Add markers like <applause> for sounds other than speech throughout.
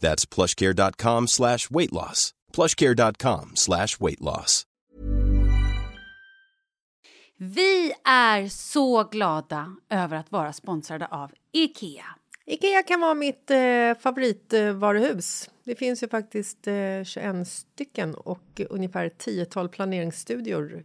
That's plushcare.com slash weight loss. plushcare.com slash weight loss. Vi är så glada över att vara sponsrade av Ikea. Ikea kan vara mitt eh, favoritvaruhus. Det finns ju faktiskt eh, 21 stycken och ungefär 10 planeringsstudior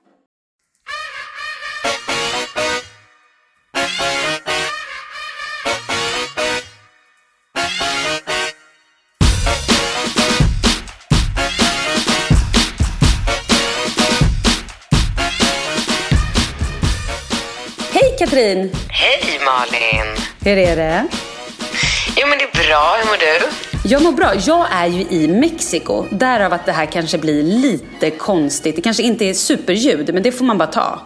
Katrin! Hej Malin! Hur är det? Jo men det är bra, hur mår du? Jag mår bra. Jag är ju i Mexiko. Därav att det här kanske blir lite konstigt. Det kanske inte är superljud, men det får man bara ta.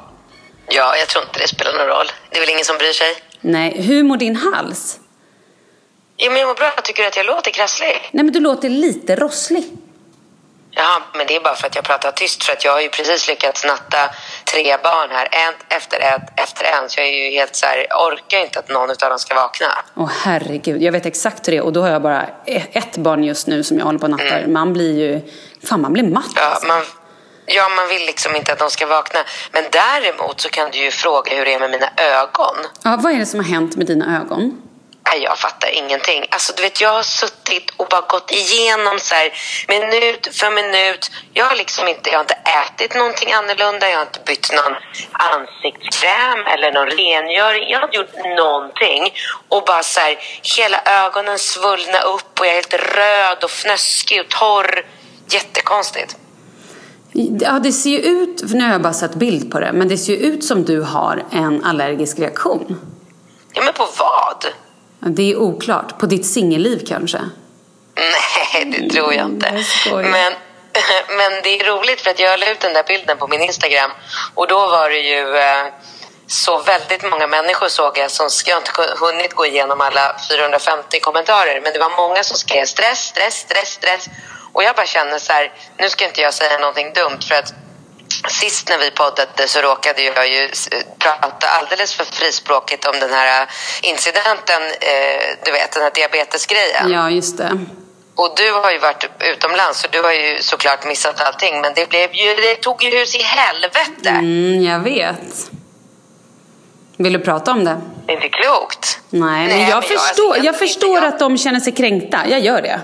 Ja, jag tror inte det spelar någon roll. Det är väl ingen som bryr sig? Nej, hur mår din hals? Jo men jag mår bra, tycker du att jag låter krasslig? Nej, men du låter lite rosslig. Ja, men det är bara för att jag pratar tyst för att jag har ju precis lyckats natta tre barn här, en efter ett efter en. Så jag är ju helt så här, orkar inte att någon av dem ska vakna. Åh herregud, jag vet exakt hur det är. Och då har jag bara e- ett barn just nu som jag håller på och nattar. Man blir ju... Fan, man blir matt Ja, alltså. man, ja, man vill liksom inte att de ska vakna. Men däremot så kan du ju fråga hur det är med mina ögon. Ja, vad är det som har hänt med dina ögon? Jag fattar ingenting. Alltså, du vet, jag har suttit och bara gått igenom så här, minut för minut. Jag har liksom inte, jag har inte ätit någonting annorlunda. Jag har inte bytt någon ansiktskräm eller någon rengöring. Jag har inte gjort någonting. Och bara så här, hela ögonen svullna upp och jag är helt röd och fnöskig och torr. Jättekonstigt. Ja, det ser ju ut, för nu har jag bara sett bild på det, men det ser ju ut som du har en allergisk reaktion. Ja, men på vad? Det är oklart. På ditt singelliv kanske? Nej, det tror jag inte. jag. Men <laughs> Men det är roligt för att jag la ut den där bilden på min Instagram och då var det ju eh, så väldigt många människor såg jag som jag har inte hunnit gå igenom alla 450 kommentarer men det var många som skrev stress, stress, stress, stress och jag bara känner så här, nu ska inte jag säga någonting dumt för att Sist när vi poddade så råkade jag ju prata alldeles för frispråkigt om den här incidenten, eh, du vet den här diabetesgrejen. Ja, just det. Och du har ju varit utomlands så du har ju såklart missat allting men det, blev ju, det tog ju hus i helvete. Mm, jag vet. Vill du prata om det? Det är inte klokt. Nej, men Nej, jag men jag- förstår, alltså, jag jag- förstår jag- att de känner sig kränkta. Jag gör det.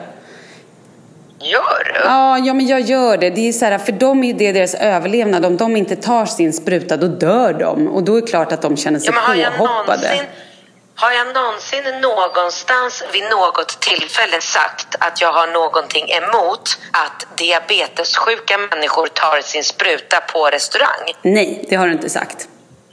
Gör du? Ja, ja, men jag gör det. det är så här, för dem är det deras överlevnad. Om de inte tar sin spruta, då dör de. Och då är det klart att de känner sig Ja, men har jag påhoppade. någonsin, har jag någonsin någonstans vid något tillfälle sagt att jag har någonting emot att diabetessjuka människor tar sin spruta på restaurang? Nej, det har du inte sagt.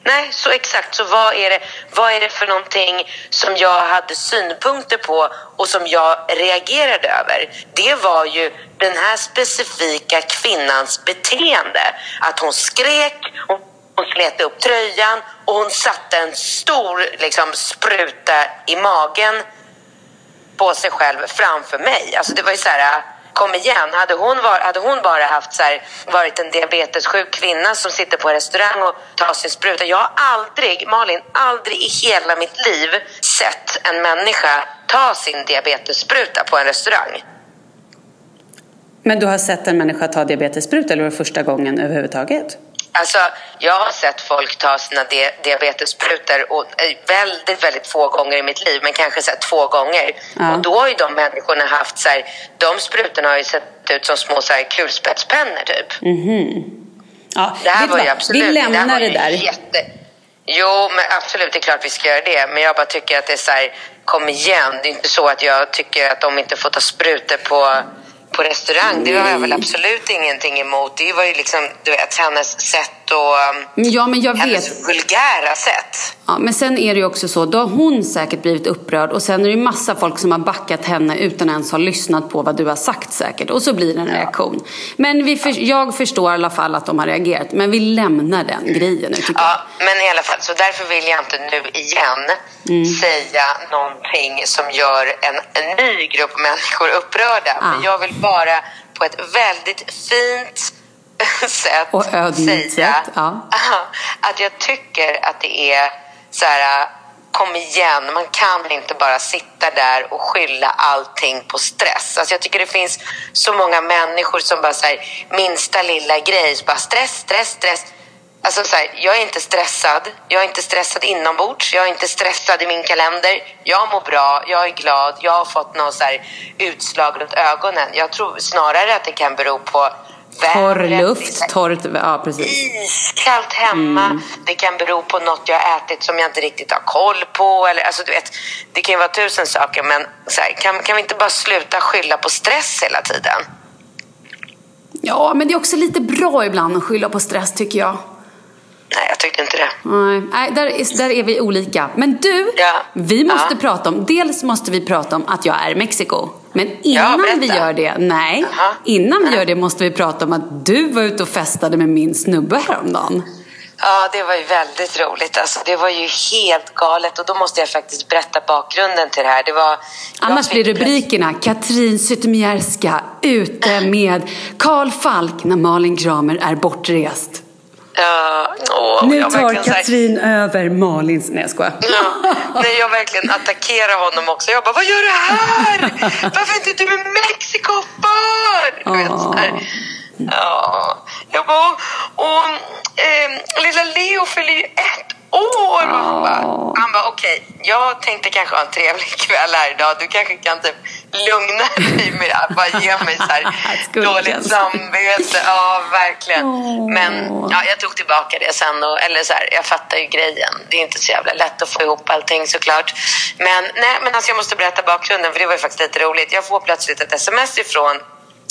Nej, så exakt. Så vad är, det, vad är det för någonting som jag hade synpunkter på och som jag reagerade över? Det var ju den här specifika kvinnans beteende. Att hon skrek, hon, hon slet upp tröjan och hon satte en stor liksom, spruta i magen på sig själv framför mig. Alltså det var ju så här, kom igen. Hade hon, var, hade hon bara haft så här, varit en diabetessjuk kvinna som sitter på restaurang och tar sin spruta. Jag har aldrig, Malin, aldrig i hela mitt liv sett en människa ta sin diabetesspruta på en restaurang. Men du har sett en människa ta diabetesspruta eller var det första gången överhuvudtaget? Alltså, jag har sett folk ta sina di- diabetessprutor och, eh, väldigt, väldigt få gånger i mitt liv, men kanske så två gånger. Ja. Och då har ju de människorna haft så här, de sprutorna har ju sett ut som små så här, kulspetspennor typ. Ja, Det här var ju absolut... Vi det här lämnar det där. Jätte... Jo, men absolut, det är klart vi ska göra det. Men jag bara tycker att det är så här, kom igen. Det är inte så att jag tycker att de inte får ta sprutor på, på restaurang. Det har jag väl absolut ingenting emot. Det var ju liksom, du vet, hennes sätt och... um, Ja, men jag vet. Hennes vulgära sätt. Ja, men sen är det ju också så, då har hon säkert blivit upprörd och sen är det ju massa folk som har backat henne utan ens ha lyssnat på vad du har sagt säkert. Och så blir det en reaktion. Men vi för, jag förstår i alla fall att de har reagerat. Men vi lämnar den grejen nu tycker jag. Ja, men i alla fall, så därför vill jag inte nu igen Mm. säga någonting som gör en, en ny grupp människor upprörda. Ah. Men jag vill bara på ett väldigt fint <laughs> sätt Och ödmjukt säga sätt, ja. <laughs> att jag tycker att det är så här, kom igen, man kan inte bara sitta där och skylla allting på stress. Alltså jag tycker det finns så många människor som bara säger minsta lilla grej, så bara stress, stress, stress. Alltså så här, jag är inte stressad. Jag är inte stressad inombords. Jag är inte stressad i min kalender. Jag mår bra. Jag är glad. Jag har fått något så här utslag runt ögonen. Jag tror snarare att det kan bero på Torr luft, här torrt, ja precis. iskallt hemma. Det kan bero på något jag har ätit som jag inte riktigt har koll på. Eller, alltså, du vet, det kan ju vara tusen saker, men här, kan, kan vi inte bara sluta skylla på stress hela tiden? Ja, men det är också lite bra ibland att skylla på stress tycker jag. Nej, jag tyckte inte det. Nej, Nej där, är, där är vi olika. Men du, Ja. vi måste Ja. prata om, dels måste vi prata om att jag är i Mexiko. Men innan berätta. vi gör det, nej, Jaha. innan vi gör det måste vi prata om att du var ute och festade med min snubbe häromdagen. Ja, det var ju väldigt roligt. Alltså, det var ju helt galet och då måste jag faktiskt berätta bakgrunden till det här. Det var, Annars blir rubrikerna Katrin Zytomierska ute med Karl Falk när Malin Kramer är bortrest. Ja, åh, Nu jag tar så här- Katrin över Malins... Nej jag skojar. Ja, när jag verkligen attackerar honom också. Jag bara, vad gör du här? Varför är inte du i Mexiko för? Du vet, så här. Ja, jag bara, och eh, lilla Leo fyller ju ett år. Han bara, han bara okej, jag tänkte kanske ha en trevlig kväll här idag. Du kanske kan typ lugna dig med att bara ge mig så här <laughs> dåligt samvete. Ja, verkligen. Men ja, jag tog tillbaka det sen. Och, eller så här, jag fattar ju grejen. Det är inte så jävla lätt att få ihop allting såklart. Men, nej, men alltså, jag måste berätta bakgrunden för det var ju faktiskt lite roligt. Jag får plötsligt ett sms ifrån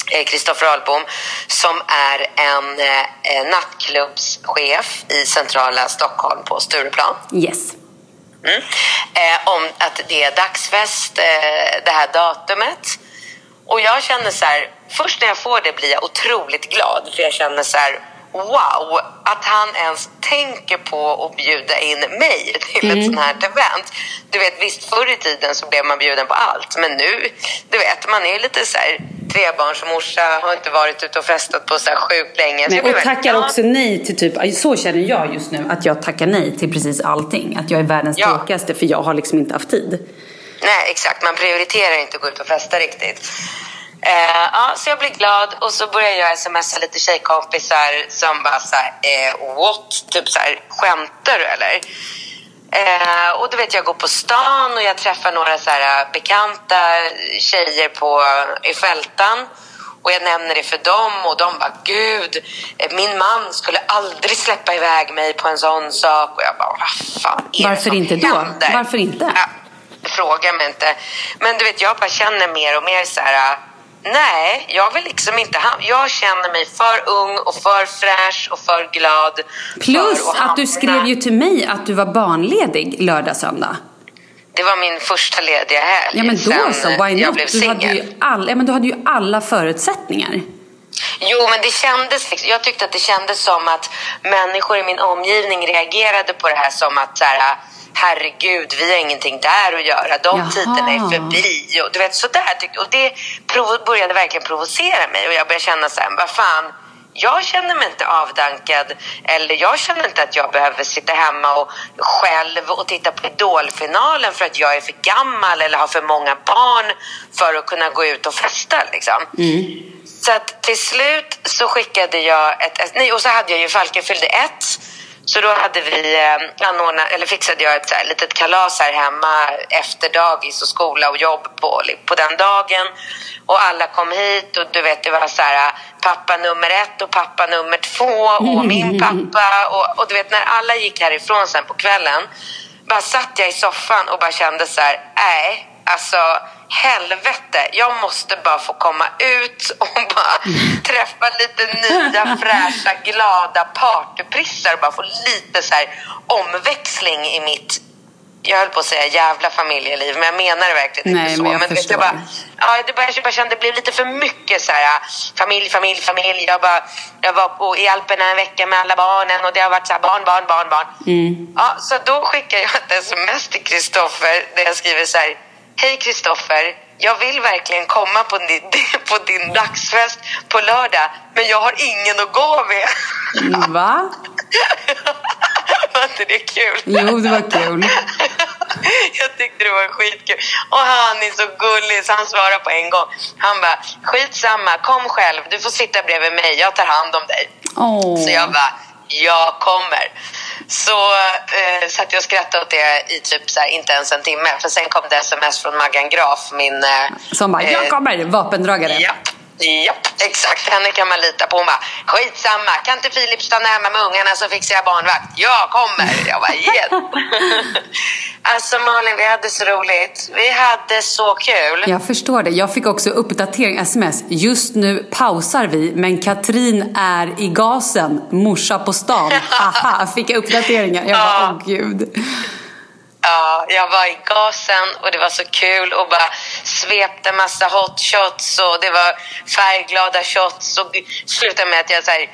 Kristoffer Ahlbom som är en eh, eh, nattklubbschef i centrala Stockholm på Stureplan. Yes. Mm. Eh, om att det är dagsfest eh, det här datumet. Och jag känner så här, först när jag får det blir jag otroligt glad för jag känner så här, wow, att han ens tänker på att bjuda in mig <laughs> till ett sånt här event. Du vet, visst förr i tiden så blev man bjuden på allt, men nu, du vet, man är ju lite så här trebarnsmorsa, har inte varit ute och festat på så här sjukt länge. Nej, och tackar glad. också nej till typ, så känner jag just nu, att jag tackar nej till precis allting. Att jag är världens Ja. tråkigaste för jag har liksom inte haft tid. Nej, exakt. Man prioriterar inte att gå ut och festa riktigt. Eh, ja, så jag blir glad och så börjar jag smsa lite tjejkompisar som bara så här, eh, what? Typ så här, skämtar du eller? Eh, och du vet, jag går på stan och jag träffar några så här eh, bekanta tjejer på, i fältan. Och jag nämner det för dem och de bara, gud, eh, min man skulle aldrig släppa iväg mig på en sån sak. Och jag bara, vad fan är det Varför som inte då? händer? Varför inte? Ja, fråga mig inte. Men du vet, jag bara känner mer och mer så här. Nej, jag vill liksom inte ha, Jag känner mig för ung och för fräsch och för glad. Plus för att du hamna- skrev ju till mig att du var barnledig lördag, söndag. Det var min första lediga helg Ja men då så, why jag not? blev Du hade, ju all, ja, men du hade ju alla förutsättningar. Jo, men det kändes, jag tyckte att det kändes som att människor i min omgivning reagerade på det här som att så här, herregud, vi har ingenting där att göra. De Jaha. tiderna är förbi. Och, du vet, så där tyckte, och det började verkligen provocera mig och jag började känna så här, vad fan, jag känner mig inte avdankad eller jag känner inte att jag behöver sitta hemma och själv och titta på Idolfinalen för att jag är för gammal eller har för många barn för att kunna gå ut och festa. Liksom. Så att till slut så skickade jag ett... ett- Nej, och så hade jag ju Falken fyllde ett. Så då hade vi eh, anordnat, eller fixade jag ett så här, litet kalas här hemma efter dagis och skola och jobb på, på den dagen. Och alla kom hit och du vet det var så här pappa nummer ett och pappa nummer två och min pappa. Och, och du vet när alla gick härifrån sen på kvällen bara satt jag i soffan och bara kände så här, nej, alltså helvete, jag måste bara få komma ut och <laughs> bara träffa lite nya, fräscha, glada partyprissar och bara få lite så här omväxling i mitt jag höll på att säga jävla familjeliv, men jag menar det verkligen Nej, inte så. men jag vet, förstår. bara, ja, det bara, jag bara kände det blev lite för mycket så här, familj, familj, familj. Jag, bara, jag var på, i Alperna en vecka med alla barnen och det har varit så här, barn, barn, barn, barn. Mm. Ja, så då skickar jag ett sms till Kristoffer där jag skriver så här. Hej Kristoffer, jag vill verkligen komma på din, <laughs> på din dagsfest på lördag, men jag har ingen att gå med. <laughs> Va? var inte det kul? Jo, det var kul. <laughs> Jag tyckte det var skitkul. Och han är så gullig så han svarar på en gång. Han bara, skitsamma, kom själv. Du får sitta bredvid mig, jag tar hand om dig. Åh. Så jag bara, jag kommer. Så eh, satt jag och skrattade åt det i typ så här, inte ens en timme. För sen kom det sms från Maggan Graf, min... Eh, Som bara, jag eh, kommer, vapendragare. Japp, japp, exakt. Henne kan man lita på. Hon bara, skitsamma, kan inte Filip stanna hemma med ungarna så fixar jag barnvakt? Jag kommer! Jag bara, yes! <laughs> alltså Malin, vi hade så roligt. Vi hade så kul. Jag förstår det. Jag fick också uppdatering, sms. Just nu pausar vi, men Katrin är i gasen. Morsa på stan. <laughs> Aha, fick jag uppdateringar. Jag bara, åh gud. Ja, jag var i gasen och det var så kul och bara svepte massa hot shots och det var färgglada shots och slutade med att jag så här,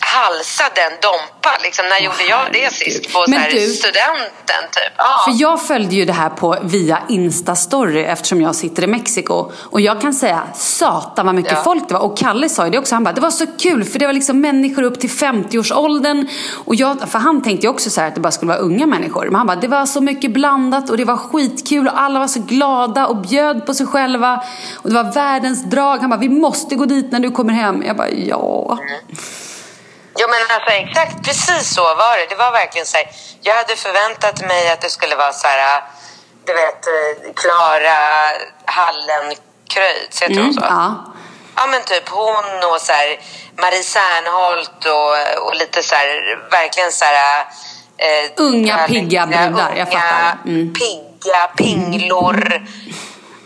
halsade en dompa. Liksom, när gjorde jag det sist? På så Men här, du- studenten typ. Ja. För jag följde ju det här på via Insta-story eftersom jag sitter i Mexiko. Och jag kan säga, satan vad mycket Ja. folk det var. Och Kalle sa ju det också, han bara, det var så kul för det var liksom människor upp till 50-årsåldern. Och jag, för han tänkte ju också så här att det bara skulle vara unga människor. Men han bara, det var så mycket blandat och det var skitkul och alla var så glada och bjöd på sig själva. Och det var världens drag. Han bara, vi måste gå dit när du kommer hem. Jag bara, ja. Ja men alltså exakt precis så var det. Det var verkligen så här, jag hade förväntat mig att det skulle vara så här, du vet, eh, Klara Hallenkreutz, heter hon så? Mm, ja. Ja men typ hon och så här, Marie Serneholt och, och lite så här, verkligen så här... Eh, Unga, pigga brudar, jag fattar. Mm. Pigga, pinglor.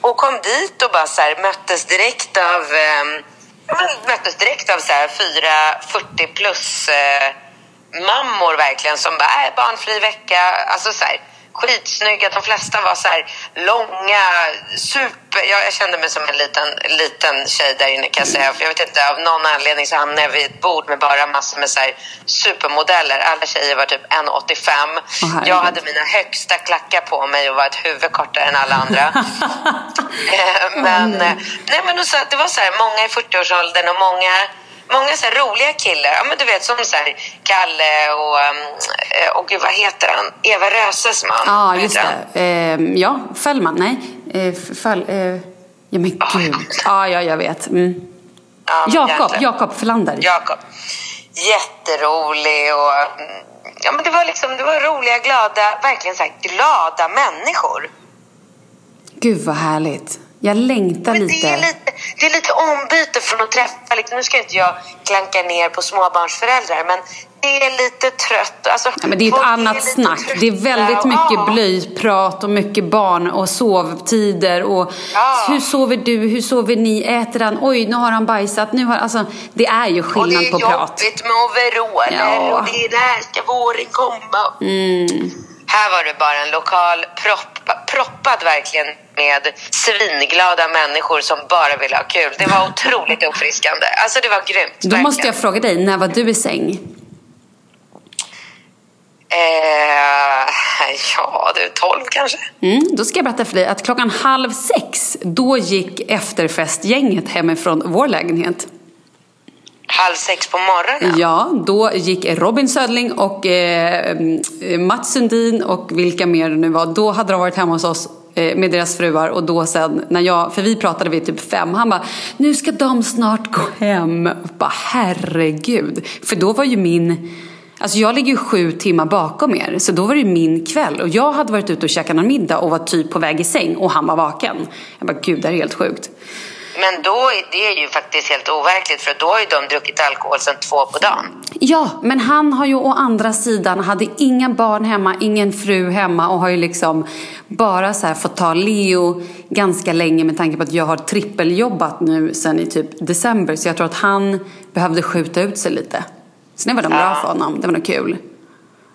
Och kom dit och bara så här, möttes direkt av... Eh, möttes direkt av så här, fyra 40 plus eh, mammor verkligen som bara, äh, barnfri vecka. Alltså så här, skitsnygga. De flesta var så här långa, Jag, jag kände mig som en liten, liten tjej där inne kan jag säga. För jag vet inte, av någon anledning så hamnade jag vid ett bord med bara massor med så supermodeller. Alla tjejer var typ 1,85. herregud. jag hade mina högsta klackar på mig och var ett huvud kortare än alla andra. <laughs> Eh, men, eh, nej, men så, det var så här, många i 40-årsåldern och många Många så roliga killar, ja, men du vet som så här Kalle och, eh, och gud, vad heter han? Eva Röses man. Ja, Vad just det. Eh, ja, Fällman. Nej. Eh, fall, eh, ja, men Ah, gud. Ja, ja, jag vet. Mm. Ja, Jakob. Jakob Förlander. Jakob. Jätterolig och mm, ja, men det var liksom, det var roliga, glada, verkligen så här glada människor. Gud vad härligt. Jag längtar Men lite. det, är lite, det är lite ombyte från att träffa, liksom, nu ska inte jag klanka ner på småbarnsföräldrar, men det är lite trött. Alltså, Ja, men det är ett annat lite snack. Det är väldigt mycket Ja. blöjprat och mycket barn och sovtider och Ja. hur sover du, hur sover ni, äter han, oj nu har han bajsat, nu har alltså det är ju Och det skillnad är på prat. jobbigt med overaller Ja. och det är där ska våren komma. Här var det bara en lokal proppa, proppad verkligen med svinglada människor som bara ville ha kul. Det var otroligt uppfriskande. Alltså det var grymt. Då verkligen. måste jag fråga dig, när var du i säng? Eh, <laughs> ja, du, 12 kanske? Mm, då ska jag berätta för dig att klockan halv sex, då gick efterfestgänget hemifrån vår lägenhet. Halv sex på morgonen? Ja, då gick Robin Södling och eh, Mats Sundin och vilka mer det nu var. Då hade de varit hemma hos oss eh, med deras fruar och då sen när jag, för vi pratade vid typ fem, han bara nu ska de snart gå hem. Och bara herregud. För då var ju min, alltså jag ligger ju sju timmar bakom er så då var det min kväll och jag hade varit ute och käkat någon middag och var typ på väg i säng och han var vaken. Jag bara gud det här är helt sjukt. Men då är det ju faktiskt helt overkligt för då har ju de druckit alkohol sedan två på dagen. Ja, men han har ju å andra sidan, hade inga barn hemma, ingen fru hemma och har ju liksom bara så här fått ta Leo ganska länge med tanke på att jag har trippeljobbat nu sen i typ december så jag tror att han behövde skjuta ut sig lite. Så det var nog bra för honom, det var nog kul.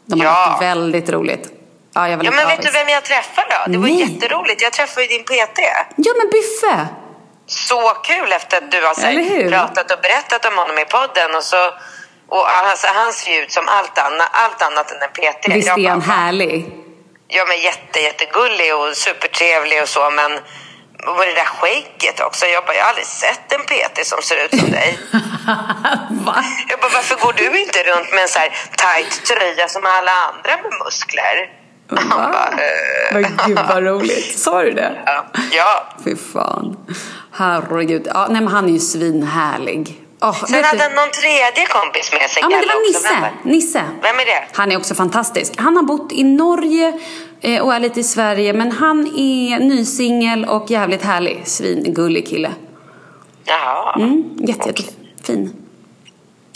De har Ja. haft väldigt roligt. Ja, jag var Ja, men vet du vem jag träffade då? Det var Nej. jätteroligt. Jag träffade ju din PT. Ja, men Byffe! Så kul efter att du har pratat och berättat om honom i podden. Och så, och alltså, han ser ut som allt annat, allt annat än en PT. Visst är han härlig? Ja, men jätte, jättegullig och supertrevlig och så. Men och det där skägget också. Jag bara, jag har aldrig sett en PT som ser ut som dig. <laughs> Va? Jag bara, varför går du inte runt med en så här tight tröja som alla andra med muskler? Han bara, eh, Men gud vad roligt. Sa du det? ja. ja. Fy fan. Herregud. Ja, nej, men han är ju svinhärlig. Oh, Sen hade han någon tredje kompis med sig. Ja, men det var Nisse. Nisse. Vem är det? Han är också fantastisk. Han har bott i Norge eh, och är lite i Sverige. Men han är nysingel och jävligt härlig. Svingullig kille. Jaha, Mm, jätte, jättefin.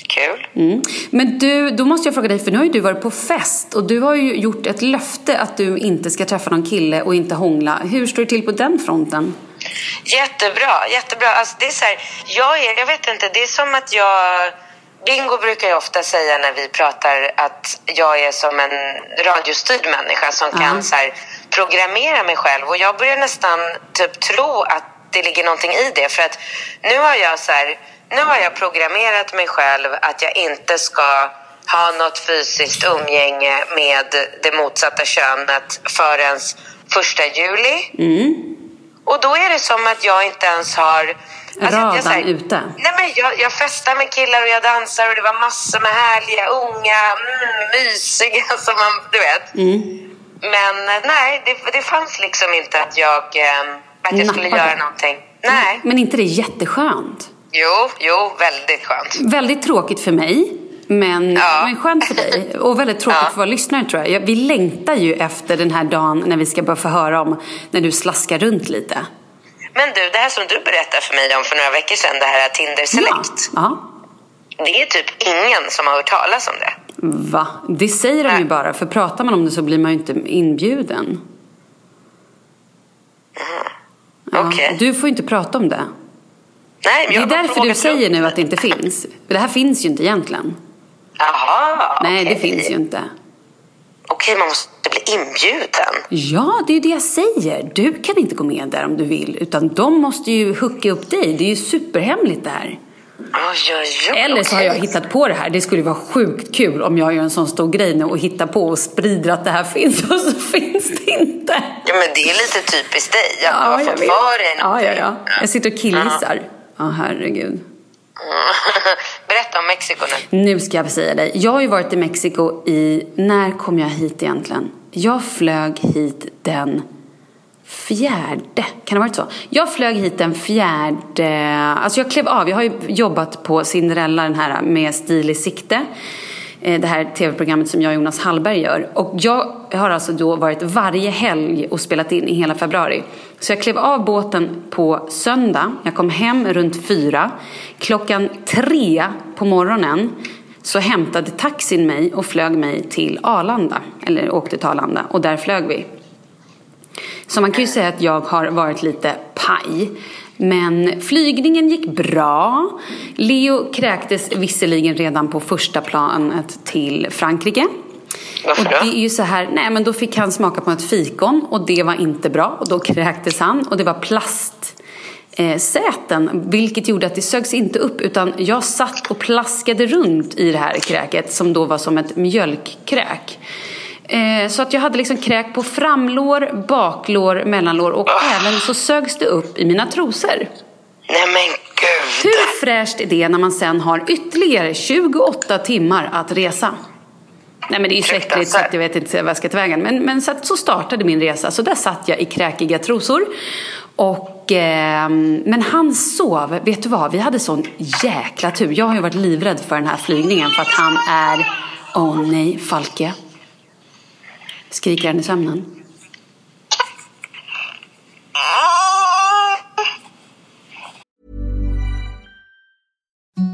kul. Mm. Men du, då måste jag fråga dig, för nu har ju du varit på fest och du har ju gjort ett löfte att du inte ska träffa någon kille och inte hångla. Hur står det till på den fronten? Jättebra, jättebra. Alltså, det är så här, jag, är, jag vet inte, det är som att jag... Bingo brukar ju ofta säga när vi pratar att jag är som en radiostyrd människa som kan så här, programmera mig själv. Och jag börjar nästan typ tro att det ligger någonting i det. För att nu har jag så här, nu har jag programmerat mig själv att jag inte ska ha något fysiskt umgänge med det motsatta könet förrän första juli. Och då är det som att jag inte ens har... Alltså, Radan jag, här- ute. Nej, men jag, jag festar med killar och jag dansar och det var massor med härliga, unga, mm, mysiga <laughs> som man, du vet. Mm. Men eh, nej, det, det fanns liksom inte att jag, eh, att jag skulle Nappade. göra någonting. Nej. Men inte det är jätteskönt? Jo, jo, väldigt skönt. Väldigt tråkigt för mig. Men, Ja. men skönt för dig. <laughs> Och väldigt tråkigt Ja. för våra lyssnare tror jag. Vi längtar ju efter den här dagen när vi ska börja få höra om när du slaskar runt lite. Men du, det här som du berättade för mig om för några veckor sedan, det här Tinder Select. Ja. Det är typ ingen som har hört talas om det. Va? Det säger de ju bara. För pratar man om det så blir man ju inte inbjuden. Ja. Okej. Du får ju inte prata om det. Nej, men Det är därför du säger nu att det inte finns. För det här finns ju inte egentligen. Jaha, Nej, det finns ju inte. Okej, man måste bli inbjuden. Ja, det är ju det jag säger. Du kan inte gå med där om du vill. Utan de måste ju hooka upp dig. Det är ju superhemligt det här. Oj, oj, oj. Eller så har jag hittat på det här. Det skulle vara sjukt kul om jag gör en sån stor grej nu och hittar på och sprider att det här finns och så <laughs> finns det inte. Ja, men det är lite typiskt dig. Att du har jag fått för dig ja, ja, ja. Jag sitter och killgissar. Ja, herregud. <laughs> Berätta om Mexiko nu. Nu ska jag säga dig. Jag har ju varit i Mexiko i... När kom jag hit egentligen? Jag flög hit den fjärde. Kan det ha varit så? Jag flög hit den fjärde... Alltså jag klev av. Jag har ju jobbat på Cinderella, den här med stil i sikte. Eh, det här tv-programmet som jag och Jonas Hallberg gör. Och jag har alltså då varit varje helg och spelat in i hela februari. Så jag klev av båten på söndag. Jag kom hem runt fyra. Klockan tre på morgonen så hämtade taxin mig och flög mig till Arlanda. Eller åkte till Arlanda och där flög vi. Så man kan ju säga att jag har varit lite paj. Men flygningen gick bra. Leo kräktes visserligen redan på första planet till Frankrike. Varför och då? det är ju så här, nej men då fick han smaka på ett fikon och det var inte bra och då kräktes han och det var plast eh, säten, vilket gjorde att det sögs inte upp utan jag satt och plaskade runt i det här kräket som då var som ett mjölkkräk. Eh, så att jag hade liksom kräk på framlår, baklår, mellanlår och även så sögs det upp i mina trosor. Nej men gud. Hur fräscht är det när man sen har ytterligare 28 timmar att resa? Nej men det är ju så äckligt så jag vet inte vad jag ska ta vägen. Men, men så, att, så startade min resa. Så där satt jag i kräkiga trosor. Och, ehm, men han sov. Vet du vad? Vi hade sån jäkla tur. Jag har ju varit livrädd för den här flygningen för att han är... Åh nej, Falke. Skriker han i sömnen?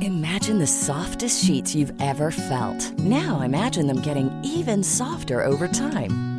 Imagine the softest sheets you've ever felt. Now imagine them getting even softer over time.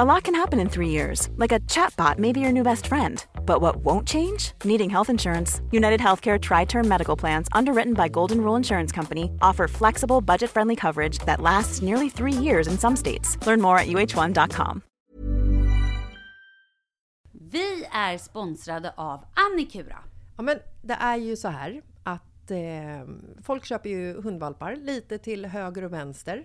A lot can happen in three years, like a chatbot may be your new best friend. But what won't change? Needing health insurance. United Healthcare Tri Term Medical Plans, underwritten by Golden Rule Insurance Company, offer flexible, budget friendly coverage that lasts nearly three years in some states. Learn more at uh1.com. Vi är sponsrade av Annikura. Ja, men det är ju så här att eh, folk köper ju hundvalpar lite till höger och vänster.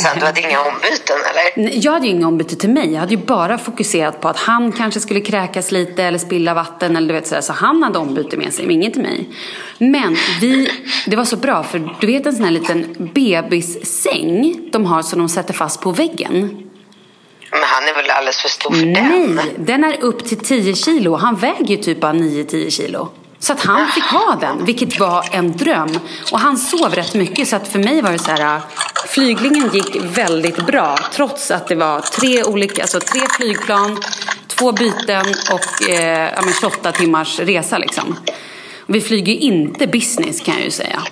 sen? Du hade inga ombyten eller? Nej, Jag hade ju inga ombyte till mig. Jag hade ju bara fokuserat på att han kanske skulle kräkas lite eller spilla vatten eller du vet sådär. Så han hade ombyte med sig, men inget till mig. Men vi, det var så bra för du vet en sån här liten bebissäng de har som de sätter fast på väggen. Men han är väl alldeles för stor för Nej, den? den är upp till 10 kilo. Han väger ju typ bara 9-10 kilo. Så att han fick ha den, vilket var en dröm. Och han sov rätt mycket så att för mig var det så här. Flyglingen gick väldigt bra trots att det var tre olika, alltså tre flygplan, två byten och eh, ja, men 28 timmars resa liksom. Och vi flyger inte business kan jag ju säga.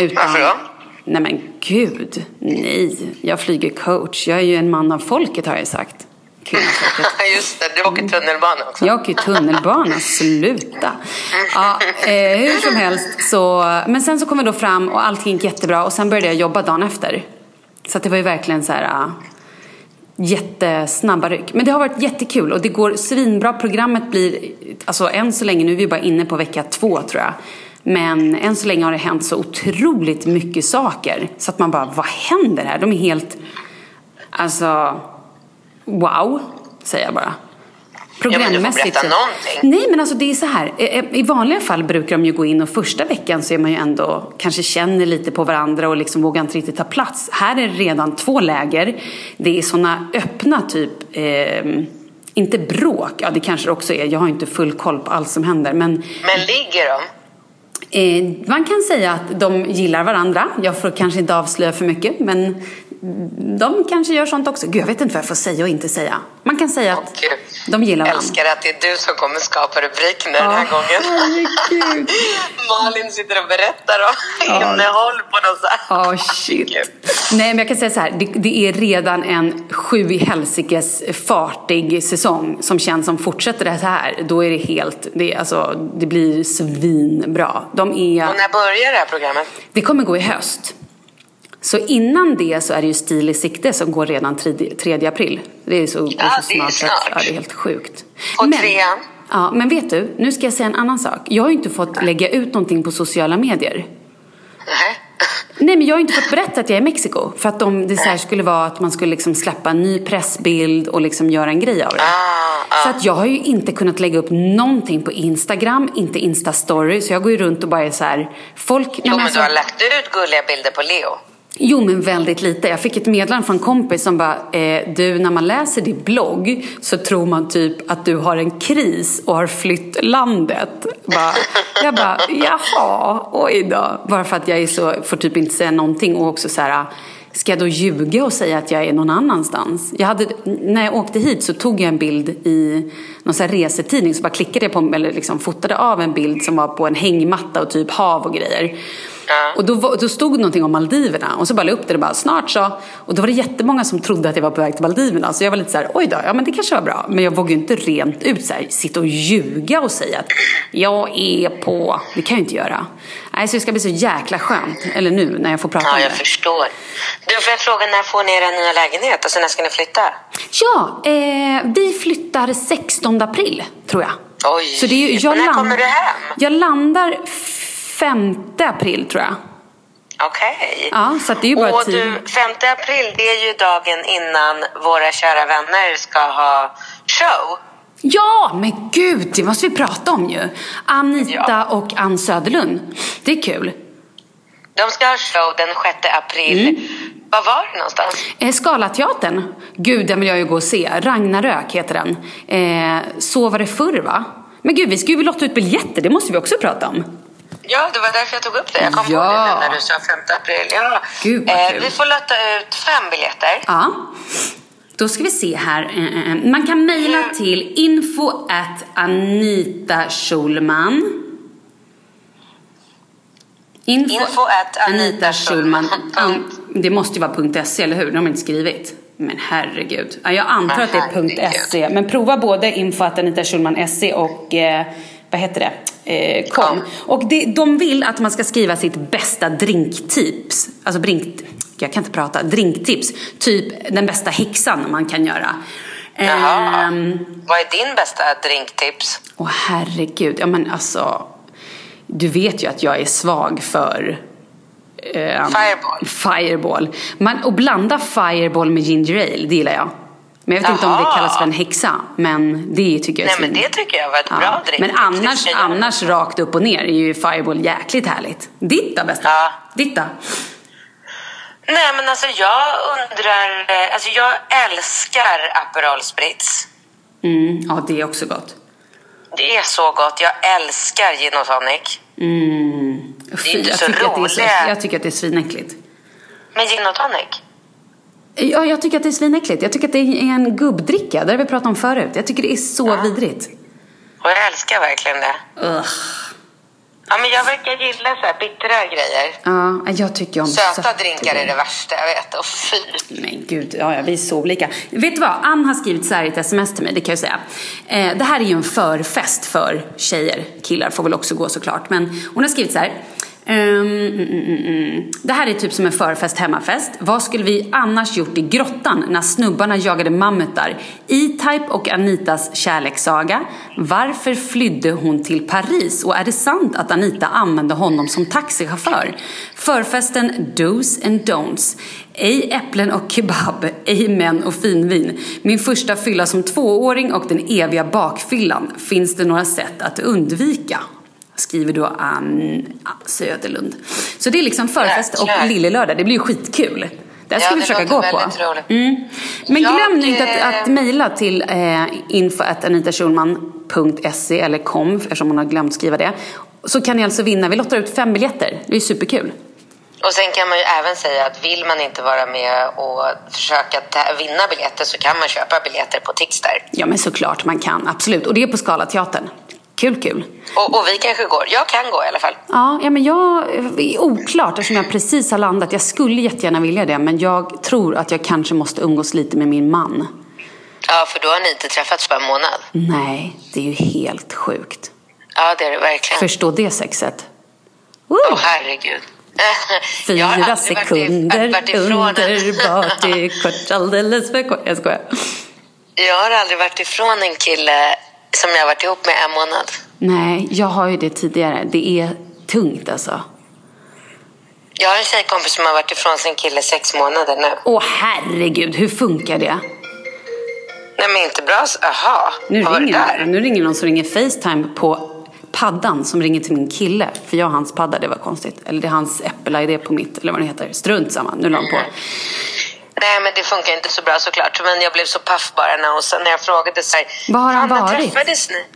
Utan, Varför då? Nej men gud, nej. Jag flyger coach. Jag är ju en man av folket har jag sagt. <laughs> Just det, du åker tunnelbana också. Jag åker tunnelbana, sluta. Ja, eh, hur som helst så, men sen så kom vi då fram och allting gick jättebra och sen började jag jobba dagen efter. Så att det var ju verkligen så här uh, jättesnabba ryck. Men det har varit jättekul och det går svinbra. Programmet blir, alltså än så länge, nu är vi bara inne på vecka två tror jag. Men än så länge har det hänt så otroligt mycket saker. Så att man bara, vad händer här? De är helt, alltså, wow, säger jag bara. Ja, men. Nej men alltså det är så här. Eh, I vanliga fall brukar de ju gå in och första veckan så är man ju ändå kanske känner lite på varandra och liksom vågar inte riktigt ta plats. Här är det redan två läger. Det är såna öppna typ, eh, inte bråk, ja det kanske det också är. Jag har inte full koll på allt som händer. Men Men ligger de? eh, man kan säga att de gillar varandra. Jag får kanske inte avslöja för mycket men de kanske gör sånt också. Gud jag vet inte vad jag får säga och inte säga. Man kan säga att Gud. de gillar Jag varandra. älskar att det är du som kommer skapa rubriken den här gången. herregud. <laughs> Malin sitter och berättar om innehåll på något så här. Oh shit. Gud. Nej men jag kan säga så här, det, det är redan en sju i helsikes fartig säsong som känns som fortsätter det här, då är det helt, det, alltså, det blir svinbra. De är, Och när börjar det här programmet? det kommer gå i höst. Så innan det så är det ju Stil i sikte som går redan 3, 3 april. Det är så, det är Ja, så det är snart. att- snart. Ja, det är helt sjukt. Och trean? Ja, men vet du, nu ska jag säga en annan sak. Jag har ju inte fått lägga ut någonting på sociala medier. Nej. Nej men jag har inte fått berätta att jag är i Mexiko. För att de, det så skulle vara att man skulle liksom släppa en ny pressbild och liksom göra en grej av det. Ah, Så att jag har ju inte kunnat lägga upp någonting på Instagram, inte Insta-story. Så jag går ju runt och bara är så här, folk... Jo, men alltså- du har lagt ut gulliga bilder på Leo. Jo, men väldigt lite. Jag fick ett meddelande från en kompis som bara, eh, du när man läser din blogg så tror man typ att du har en kris och har flytt landet. Bara, jag bara, jaha, oj då. Bara för att jag är så, får typ inte säga någonting och också så här, ska jag då ljuga och säga att jag är någon annanstans? Jag hade, när jag åkte hit så tog jag en bild i någon så här resetidning så bara klickade jag på, eller liksom fotade av en bild som var på en hängmatta och typ hav och grejer. Ja. Och då, då stod någonting om Maldiverna och så bara la jag upp det och bara snart så. Och då var det jättemånga som trodde att jag var på väg till Maldiverna. Så jag var lite så här, oj då, ja men det kanske var bra. Men jag vågade ju inte rent ut så här, sitta och ljuga och säga att jag är på, det kan jag ju inte göra. Nej, så det ska bli så jäkla skönt, eller nu när jag får prata Ja, om jag det. förstår. Du, får jag fråga, när får ni er nya lägenhet? Alltså, när ska ni flytta? Ja, eh, vi flyttar 16 april tror jag. Oj. Så det är jag när land- kommer du hem? Jag landar 5 april tror jag. Okej. Ja, så det är ju bara Och du, 5 april, det är ju dagen innan våra kära vänner ska ha show. Ja, men gud, det måste vi prata om ju. Anita Ja. och Ann Söderlund. Det är kul. De ska ha show den 6 april. Mm. Var var det någonstans? Eh, Scalateatern. Gud, den vill jag ju gå och se. Ragnarök heter den. Eh, så var det förr, va? Men gud, vi ska ju lotta ut biljetter. Det måste vi också prata om. Ja, det var därför jag tog upp det. Jag kom Ja. på det när du sa 5 april. Ja. Gud, eh, vi får lotta ut fem biljetter. Ja. Då ska vi se här. Eh, eh, Man kan mejla till info at Anita Schulman. Info, Info at Anita Schulman. An- <laughs> Det måste ju vara .se, eller hur? De har inte skrivit. Men herregud. Ja, jag antar att det är. .se. Men prova både info at Anita Schulman SE och eh, vad heter det? Eh, kom. Och det, de vill att man ska skriva sitt bästa drinktips. Alltså drink, jag kan inte prata. Drinktips. Typ den bästa häxan man kan göra. Jaha. Ehm, Vad är din bästa drinktips? Åh herregud, ja men alltså. Du vet ju att jag är svag för ehm, Fireball. Fireball. Man, och blanda Fireball med ginger ale, det gillar jag. Men jag vet inte om det kallas för en häxa. Men det tycker jag är Nej, men det tycker jag var ett bra drinktips. Men annars, annars rakt upp och ner är ju Fireball jäkligt härligt. Ditt då bästa? Ja. Ditt då? Nej, men alltså jag undrar... eh, Alltså jag älskar Aperol Spritz. Mm, ja, det är också gott. Det är så gott. Jag älskar gin och tonic. Mm. Det är inte så tycker att det är så, roliga. jag tycker att det är svinäckligt. Men gin och tonic? Ja, jag tycker att det är svinäckligt. Jag tycker att det är en gubbdricka. Det har vi pratat om förut. Jag tycker det är så vidrigt. Och jag älskar verkligen det. Ugh. Ja, men jag verkar gilla så här bittra grejer. Ja, jag tycker om Söta drinkar är det värsta jag vet. Och fy. Men gud, ja, ja, vi är så olika. Vet du vad? Ann har skrivit så här i ett sms till mig, det kan jag säga. Eh, det här är ju en förfest för tjejer. Killar får väl också gå såklart. Men hon har skrivit så här ehm, mm, mm, mm, mm. Det här är typ som en förfest hemmafest. Vad skulle vi annars gjort i grottan när snubbarna jagade mammutar? E-Type och Anitas kärlekssaga. Varför flydde hon till Paris? Och är det sant att Anita använde honom som taxichaufför? Förfesten Do's and Don'ts. Ej äpplen och kebab, ej män och finvin. Min första fylla som tvååring och den eviga bakfyllan. Finns det några sätt att undvika? Skriver då Ann Söderlund. Så det är liksom förfest och lillelördag. Det blir ju skitkul. Det här ska Ja, vi försöka gå på. Mm. Men Jag, glöm nu inte att, eh, att mejla till eh, info eller kom eftersom hon har glömt skriva det. Så kan ni alltså vinna. Vi lottar ut fem biljetter. Det är superkul. Och sen kan man ju även säga att vill man inte vara med och försöka vinna biljetter så kan man köpa biljetter på Tixter. Ja men såklart man kan, absolut. Och det är på Scalateatern. Kul, kul. Och, och vi kanske går. Jag kan gå i alla fall. Ja, ja men jag är oklart eftersom jag precis har landat. Jag skulle jättegärna vilja det men jag tror att jag kanske måste umgås lite med min man. Ja, för då har ni inte träffats på en månad. Nej, det är ju helt sjukt. Ja, det är det verkligen. Förstå det sexet. Åh, herregud. <laughs> Jag har Fyra varit sekunder varit en- underbart, det är kort alldeles för kort. Jag skojar. Jag har aldrig varit ifrån en kille som jag har varit ihop med en månad. Nej, jag har ju det tidigare. Det är tungt alltså. Jag har en tjejkompis som har varit ifrån sin kille sex månader nu. Åh herregud, hur funkar det? Nej, men inte bra. Jaha, Nu var det där? nu ringer någon som ringer Facetime på paddan som ringer till min kille. För jag har hans padda, det var konstigt. Eller det är hans Apple-ID på mitt, eller vad det heter. Strunt samma, nu la han på. Nej, men det funkar inte så bra såklart. Men jag blev så paff bara när, sa- när jag frågade så här. Var har han "Fan, när varit?" Träffades ni?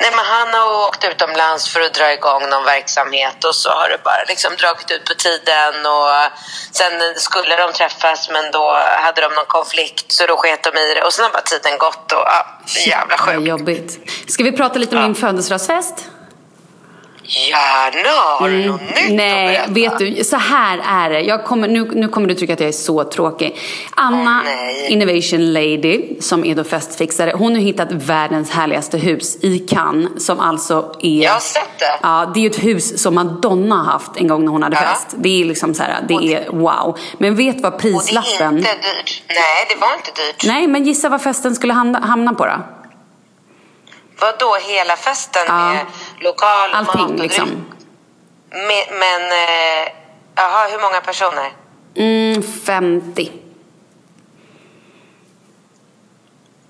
Nej, men han har åkt utomlands för att dra igång någon verksamhet och så har det bara liksom dragit ut på tiden och sen skulle de träffas men då hade de någon konflikt så då sket de i det och sen har bara tiden gått och ja, jävla sjukt. jobbigt. Ska vi prata lite om min födelsedagsfest? Gärna! Har du något nytt Mm. Nej, att berätta? vet du, så här är det. Jag kommer, nu, nu kommer du tycka att jag är så tråkig. Anna, nej. Innovation Lady, som är då festfixare, hon har hittat världens härligaste hus i Cannes, som alltså är... Jag har sett det. Ja, det är ett hus som Madonna har haft en gång när hon hade Ja. fest. Det är liksom så här, det är wow. Men vet vad Och det är prislappen... inte dyrt. Nej, det var inte dyrt. Nej, men gissa vad festen skulle hamna, hamna på då? Vad då hela festen Ja. med lokal, mat Allting och liksom. dryck? Men, men eh, jaha, hur många personer? Mm, 50.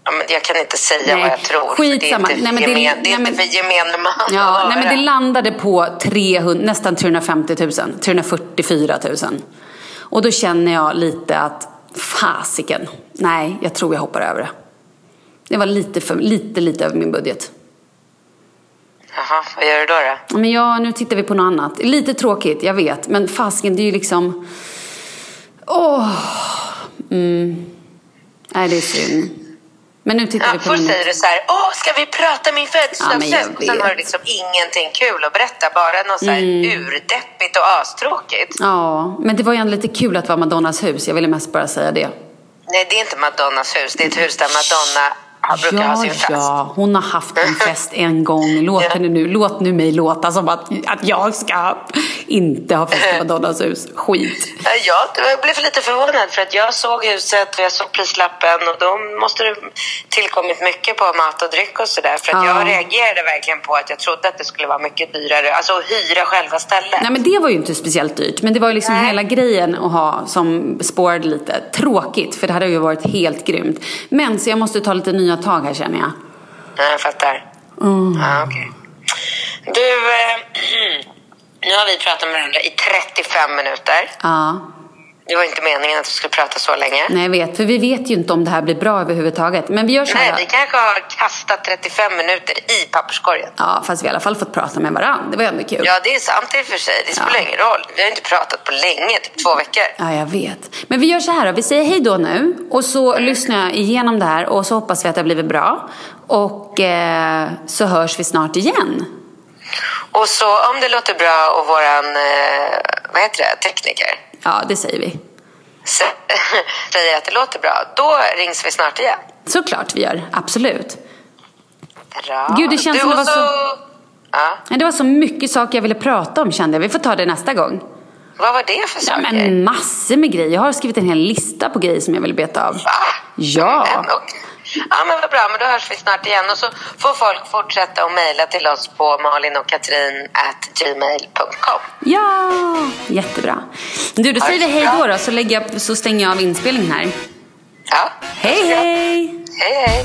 Ja, men jag kan inte säga Nej, vad jag tror. skitsamma. Det är inte, Nej, men det- gemen, det är nej, inte för gemene man Ja, nej, men det landade på 300, nästan 350 000. 344 000. Och då känner jag lite att fasiken. Nej, jag tror jag hoppar över det. Det var lite, för, lite, lite över min budget. Jaha, vad gör du då? då? Men ja, nu tittar vi på något annat. Lite tråkigt, jag vet. Men fasiken, det är ju liksom... Åh! Mm. Nej, det är synd. Men nu tittar Ja, vi på först säger du så här, åh, ska vi prata min Ja, födelsedagsfest? och sen har du liksom ingenting kul att berätta, bara något så här Mm. urdeppigt och astråkigt. Ja, men det var ju ändå lite kul att det var Madonnas hus. Jag ville mest bara säga det. Nej, det är inte Madonnas hus, det är ett hus där Madonna har- brukar ha sin fest. ja, hon har haft en fest en gång. Låt, Ja. <laughs> henne nu, låt nu mig låta som att, att jag ska inte ha fest i Madonnas hus. Skit. Ja, Jag, blev lite förvånad för att jag såg huset och jag såg prislappen och då måste det tillkommit mycket på mat och dryck och sådär. För att Ja. jag reagerade verkligen på att jag trodde att det skulle vara mycket dyrare, alltså att hyra själva stället. Nej men det var ju inte speciellt dyrt. Men det var ju liksom Nej. hela grejen att ha som spårade lite. Tråkigt, för det hade ju varit helt grymt. Men så jag måste ta lite nya tag här känner jag. Ja, jag fattar. Mm. Ja, okej. Du, eh, <clears throat> nu har vi pratat med varandra i 35 minuter. Ja, Det var inte meningen att vi skulle prata så länge. nej jag vet. För vi vet ju inte om det här blir bra överhuvudtaget. Men vi gör så Nej, här. vi kanske har kastat 35 minuter i papperskorgen. Ja, fast vi i alla fall fått prata med varandra. Det var ändå kul. Ja, det är sant i och för sig. Det spelar Ja. ingen roll. Vi har inte pratat på länge, typ två veckor. Ja, jag vet. Men vi gör så här då. Vi säger hej då nu. Och så lyssnar jag igenom det här och så hoppas vi att det har blivit bra. Och eh, så hörs vi snart igen. Och så om det låter bra och våran, eh, vad heter det, tekniker Ja, det säger vi. <laughs> säger att det låter bra, då rings vi snart igen. Såklart vi gör. Absolut. Bra. Gud, det känns du, som det var så- Ja, Men det var så mycket saker jag ville prata om kände jag. Vi får ta det nästa gång. vad var det för Ja, saker? men massor med grejer. Jag har skrivit en hel lista på grejer som jag vill beta av. Va? Ja. Men, och, ja, men vad bra. Men då hörs vi snart igen. Och så får folk fortsätta att mejla till oss på malinochkatrin.gmail.com. Ja, jättebra. Du, då säger vi hej då, då så, lägger jag, så stänger jag av inspelningen här. Ja, Hej, hej! hej, hej.